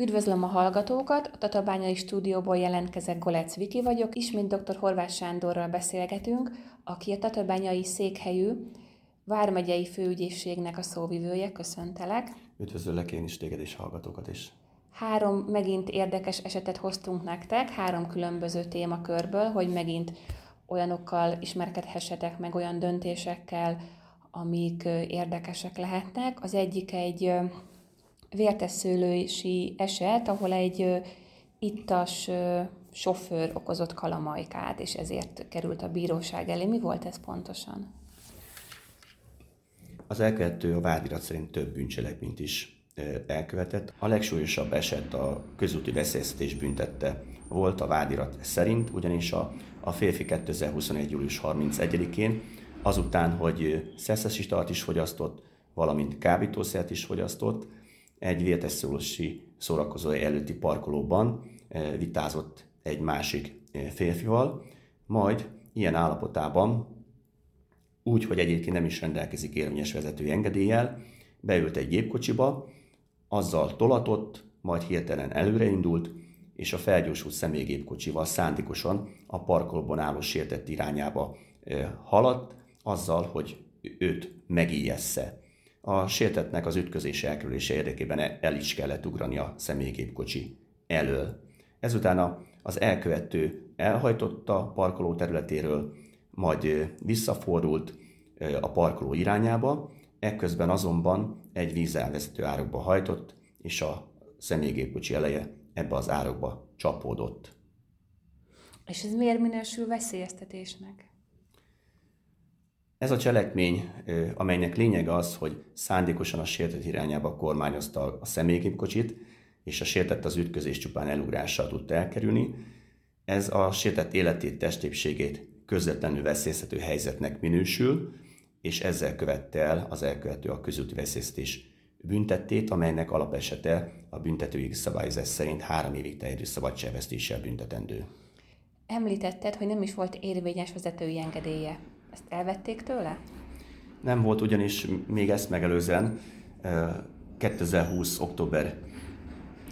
Üdvözlöm a hallgatókat! A Tatabányai stúdióból jelentkezek Golec Viki vagyok, ismét dr. Horváth Sándorral beszélgetünk, aki a Tatabányai székhelyű Vármegyei Főügyészségnek a szóvivője. Köszöntelek! Üdvözöllek én is téged és hallgatókat is! Három megint érdekes esetet hoztunk nektek, három különböző témakörből, hogy megint olyanokkal ismerkedhessetek meg, olyan döntésekkel, amik érdekesek lehetnek. Az egyik egy vértesszőlősi eset, ahol egy ittas sofőr okozott kalamajkát, és ezért került a bíróság elé. Mi volt ez pontosan? Az elkövető a vádirat szerint több bűncselekményt is elkövetett. A legsúlyosabb eset a közúti veszélyeztetés büntette volt a vádirat szerint, ugyanis a, a férfi 2021. július 31-én azután, hogy szeszes is fogyasztott, valamint kábítószert is fogyasztott, egy vértesszólosi szórakozó előtti parkolóban eh, vitázott egy másik eh, férfival, majd ilyen állapotában, úgy, hogy egyébként nem is rendelkezik érvényes vezetői engedéllyel, beült egy gépkocsiba, azzal tolatott, majd hirtelen előreindult, és a felgyorsult személygépkocsival szándékosan a parkolóban álló sértett irányába eh, haladt, azzal, hogy őt megijeszze. A sértetnek az ütközés elkerülése érdekében el is kellett ugrani a személygépkocsi elől. Ezután az elkövető elhajtotta a parkoló területéről, majd visszafordult a parkoló irányába, ekközben azonban egy vízelvezető árokba hajtott, és a személygépkocsi eleje ebbe az árokba csapódott. És ez miért minősül veszélyeztetésnek? Ez a cselekmény, amelynek lényege az, hogy szándékosan a sértett irányába kormányozta a személygépkocsit, és a sértett az ütközés csupán elugrással tudta elkerülni, ez a sértett életét, testépségét közvetlenül veszélyeztető helyzetnek minősül, és ezzel követte el az elkövető a közúti veszélyeztetés büntettét, amelynek alapesete a büntetőjogi szabályozás szerint három évig terjedő szabadságvesztéssel büntetendő. Említetted, hogy nem is volt érvényes vezetői engedélye. Ezt elvették tőle? Nem volt ugyanis még ezt megelőzően 2020. október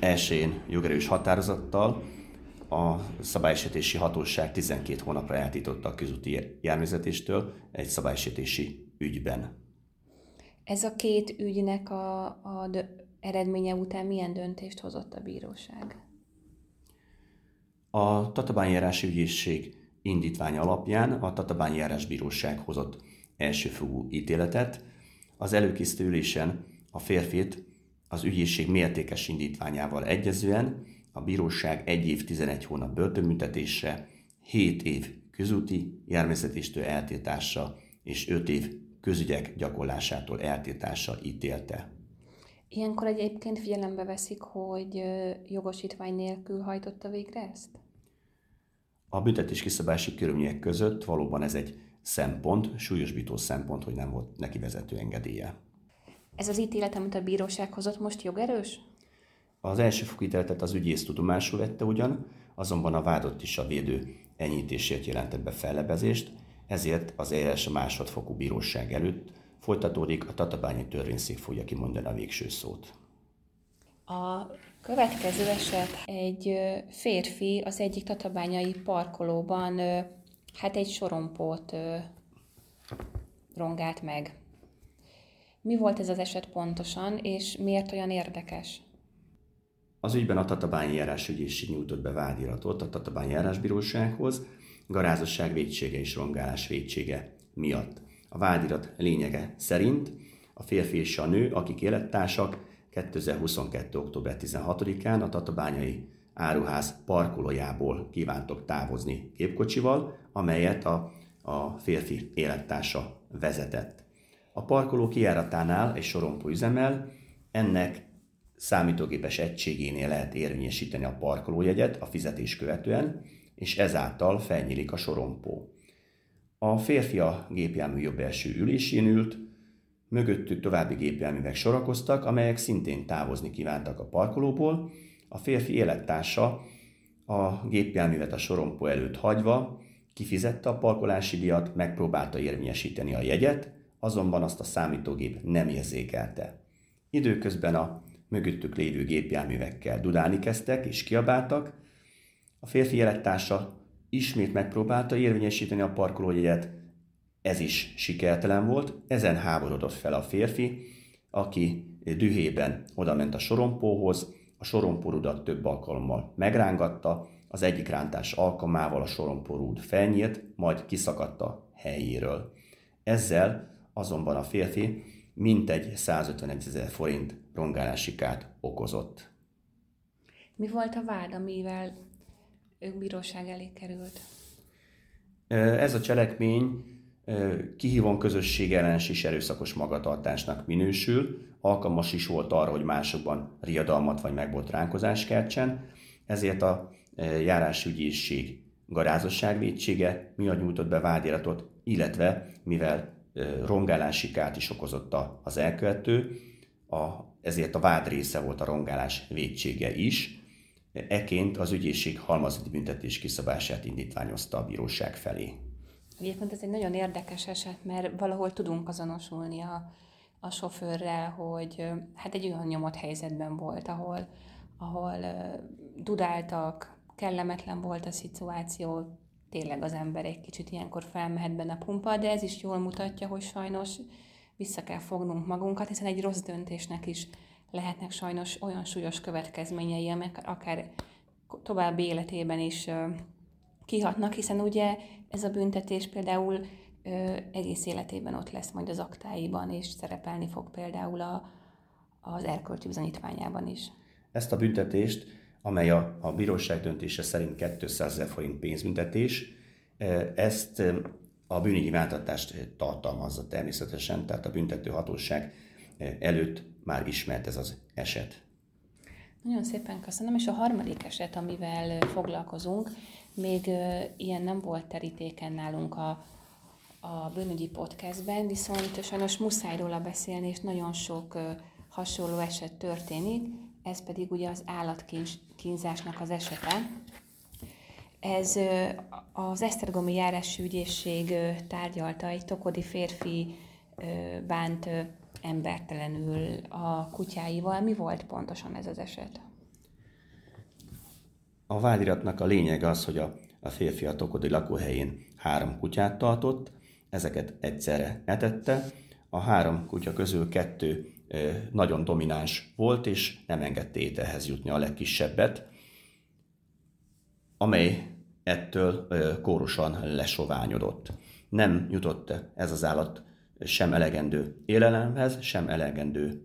1-én jogerős határozattal a szabálysértési hatóság 12 hónapra eltította a közúti járművezetéstől egy szabálysértési ügyben. Ez a két ügynek a, a eredménye után milyen döntést hozott a bíróság? A Tatabányi Ügyészség indítvány alapján a Tatabányi Járásbíróság hozott elsőfogú ítéletet. Az előkészítő a férfit az ügyészség mértékes indítványával egyezően a bíróság egy év 11 hónap börtönbüntetésre, 7 év közúti járművezetéstől eltiltása és 5 év közügyek gyakorlásától eltiltása ítélte. Ilyenkor egyébként figyelembe veszik, hogy jogosítvány nélkül hajtotta végre ezt? A büntetés kiszabási körülmények között valóban ez egy szempont, súlyosbító szempont, hogy nem volt neki vezető engedélye. Ez az ítélet, amit a bíróság hozott, most jogerős? Az első ítéletet az ügyész tudomásul vette ugyan, azonban a vádott is a védő enyhítésért jelentett be fellebezést, ezért az eljárás a másodfokú bíróság előtt folytatódik, a Tatabányi törvényszék fogja kimondani a végső szót. A következő eset egy férfi az egyik tatabányai parkolóban hát egy sorompót rongált meg. Mi volt ez az eset pontosan, és miért olyan érdekes? Az ügyben a Tatabányi járásügyészség nyújtott be vádiratot a Tatabányi járásbírósághoz, garázosság védsége és rongálás védsége miatt. A vádirat lényege szerint a férfi és a nő, akik élettársak, 2022. október 16-án a Tatabányai áruház parkolójából kívántok távozni képkocsival, amelyet a, a férfi élettársa vezetett. A parkoló kijáratánál egy sorompó üzemel, ennek számítógépes egységénél lehet érvényesíteni a parkolójegyet a fizetés követően, és ezáltal felnyílik a sorompó. A férfi a gépjármű jobb első ülésén ült, Mögöttük további gépjárművek sorakoztak, amelyek szintén távozni kívántak a parkolóból. A férfi élettársa a gépjárművet a sorompó előtt hagyva kifizette a parkolási díjat, megpróbálta érvényesíteni a jegyet, azonban azt a számítógép nem érzékelte. Időközben a mögöttük lévő gépjárművekkel dudálni kezdtek és kiabáltak. A férfi élettársa ismét megpróbálta érvényesíteni a parkolójegyet, ez is sikertelen volt, ezen háborodott fel a férfi, aki dühében odament a sorompóhoz, a sorompórudat több alkalommal megrángatta, az egyik rántás alkalmával a sorompórúd felnyílt, majd kiszakadt a helyéről. Ezzel azonban a férfi mintegy 151 ezer forint rongálási kárt okozott. Mi volt a vád, amivel ők bíróság elé került? Ez a cselekmény kihívón közösség ellenes és erőszakos magatartásnak minősül, alkalmas is volt arra, hogy másokban riadalmat vagy megbotránkozást keltsen, ezért a járásügyészség garázosságvédsége miatt nyújtott be vádiratot, illetve mivel rongálási kárt is okozott az elkövető, a, ezért a vád része volt a rongálás védsége is. Eként az ügyészség halmazati büntetés kiszabását indítványozta a bíróság felé. Egyébként ez egy nagyon érdekes eset, mert valahol tudunk azonosulni a, a sofőrrel, hogy hát egy olyan nyomott helyzetben volt, ahol, ahol dudáltak, kellemetlen volt a szituáció, tényleg az ember egy kicsit ilyenkor felmehet benne a pumpa, de ez is jól mutatja, hogy sajnos vissza kell fognunk magunkat, hiszen egy rossz döntésnek is lehetnek sajnos olyan súlyos következményei, amelyek akár további életében is kihatnak, hiszen ugye ez a büntetés például egész életében ott lesz majd az aktáiban, és szerepelni fog például a, az erkölcsi bizonyítványában is. Ezt a büntetést amely a, a bíróság döntése szerint 200 ezer forint pénzbüntetés. Ezt a bűnügyi váltatást tartalmazza természetesen, tehát a büntető hatóság előtt már ismert ez az eset. Nagyon szépen köszönöm, és a harmadik eset, amivel foglalkozunk, még ilyen nem volt terítéken nálunk a, a bűnügyi podcastben, viszont sajnos muszáj róla beszélni, és nagyon sok hasonló eset történik, ez pedig ugye az állatkínzásnak az esete. Ez az Esztergomi járási ügyészség tárgyalta, egy tokodi férfi bánt embertelenül a kutyáival. Mi volt pontosan ez az eset? A vádiratnak a lényeg az, hogy a, a férfi a tokodi lakóhelyén három kutyát tartott, ezeket egyszerre etette. A három kutya közül kettő nagyon domináns volt, és nem engedte ételhez jutni a legkisebbet, amely ettől kórosan lesoványodott. Nem jutott ez az állat sem elegendő élelemhez, sem elegendő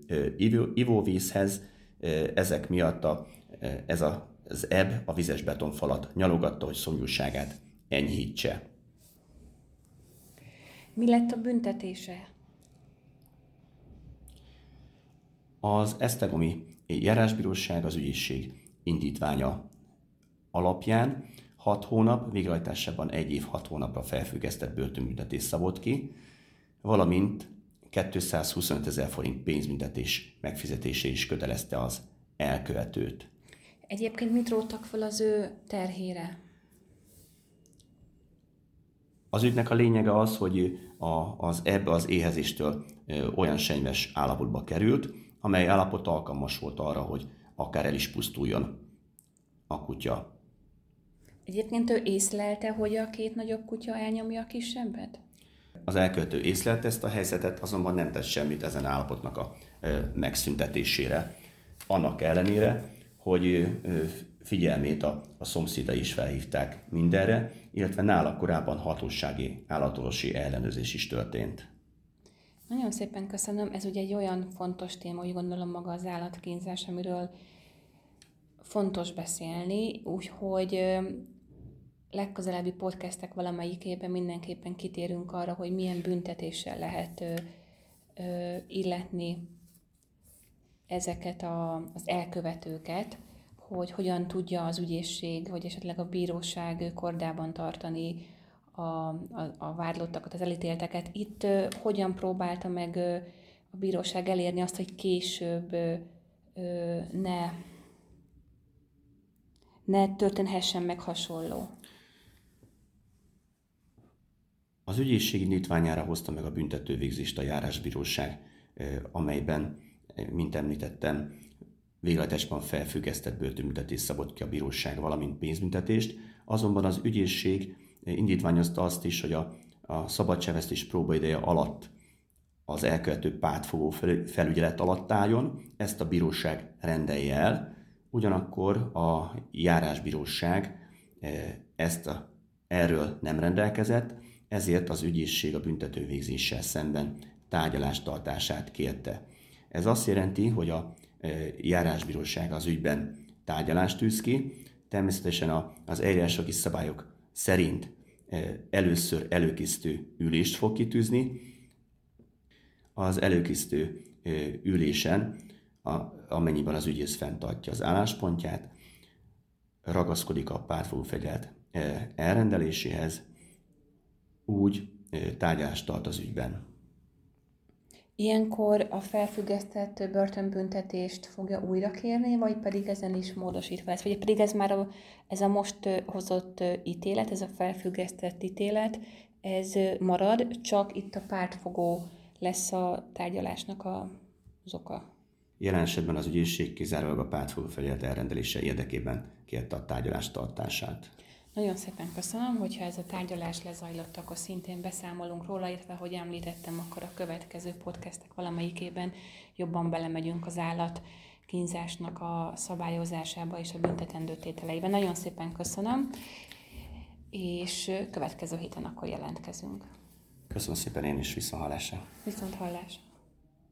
ivóvízhez, ezek miatt a, ez a, az ebb a vizes betonfalat nyalogatta, hogy szomjúságát enyhítse. Mi lett a büntetése? Az Esztergomi járásbíróság az ügyészség indítványa alapján 6 hónap, végrehajtásában 1 év 6 hónapra felfüggesztett börtönbüntetés szabott ki, valamint 225 ezer forint pénzbüntetés megfizetése is kötelezte az elkövetőt. Egyébként mit róttak fel az ő terhére? Az ügynek a lényege az, hogy a, az ebbe az éhezéstől olyan senyves állapotba került, amely állapot alkalmas volt arra, hogy akár el is pusztuljon a kutya. Egyébként ő észlelte, hogy a két nagyobb kutya elnyomja a kisebbet? Az elkövető észlelte ezt a helyzetet, azonban nem tett semmit ezen állapotnak a megszüntetésére. Annak ellenére, hogy figyelmét a, a szomszédai is felhívták mindenre, illetve nála korábban hatósági állatolosi ellenőrzés is történt. Nagyon szépen köszönöm. Ez ugye egy olyan fontos téma, úgy gondolom maga az állatkínzás, amiről fontos beszélni, úgyhogy legközelebbi podcastek valamelyikében mindenképpen kitérünk arra, hogy milyen büntetéssel lehet illetni ezeket a, az elkövetőket, hogy hogyan tudja az ügyészség, vagy esetleg a bíróság kordában tartani a, a, a vádlottakat, az elítélteket. Itt uh, hogyan próbálta meg uh, a bíróság elérni azt, hogy később uh, ne, ne történhessen meg hasonló? Az ügyészség indítványára hozta meg a büntetővégzést a járásbíróság, amelyben, mint említettem, végletesben felfüggesztett börtönbüntetést szabott ki a bíróság, valamint pénzbüntetést, azonban az ügyészség indítványozta azt is, hogy a, a szabadságvesztés próbaideje alatt az elkövető pártfogó felügyelet alatt álljon, ezt a bíróság rendelje el, ugyanakkor a járásbíróság eh, ezt a, erről nem rendelkezett, ezért az ügyészség a büntetővégzéssel szemben tárgyalástartását kérte. Ez azt jelenti, hogy a e, járásbíróság az ügyben tárgyalást tűz ki, természetesen az eljárásjogi szabályok szerint e, először előkészítő ülést fog kitűzni. Az előkészítő e, ülésen, amennyiben az ügyész fenntartja az álláspontját, ragaszkodik a pártfogó fegyelt elrendeléséhez, úgy tárgyalást tart az ügyben. Ilyenkor a felfüggesztett börtönbüntetést fogja újra kérni, vagy pedig ezen is módosítva lesz? Vagy pedig ez már a, ez a most hozott ítélet, ez a felfüggesztett ítélet, ez marad, csak itt a pártfogó lesz a tárgyalásnak a, az oka? Jelen esetben az ügyészség kizárólag a pártfogó felület elrendelése érdekében kérte a tárgyalás tartását. Nagyon szépen köszönöm, hogyha ez a tárgyalás lezajlott, akkor szintén beszámolunk róla, illetve, hogy említettem, akkor a következő podcastek valamelyikében jobban belemegyünk az állat kínzásnak a szabályozásába és a büntetendő tételeiben. Nagyon szépen köszönöm, és következő héten akkor jelentkezünk. Köszönöm szépen én is, viszont hallásra. Viszont hallásra.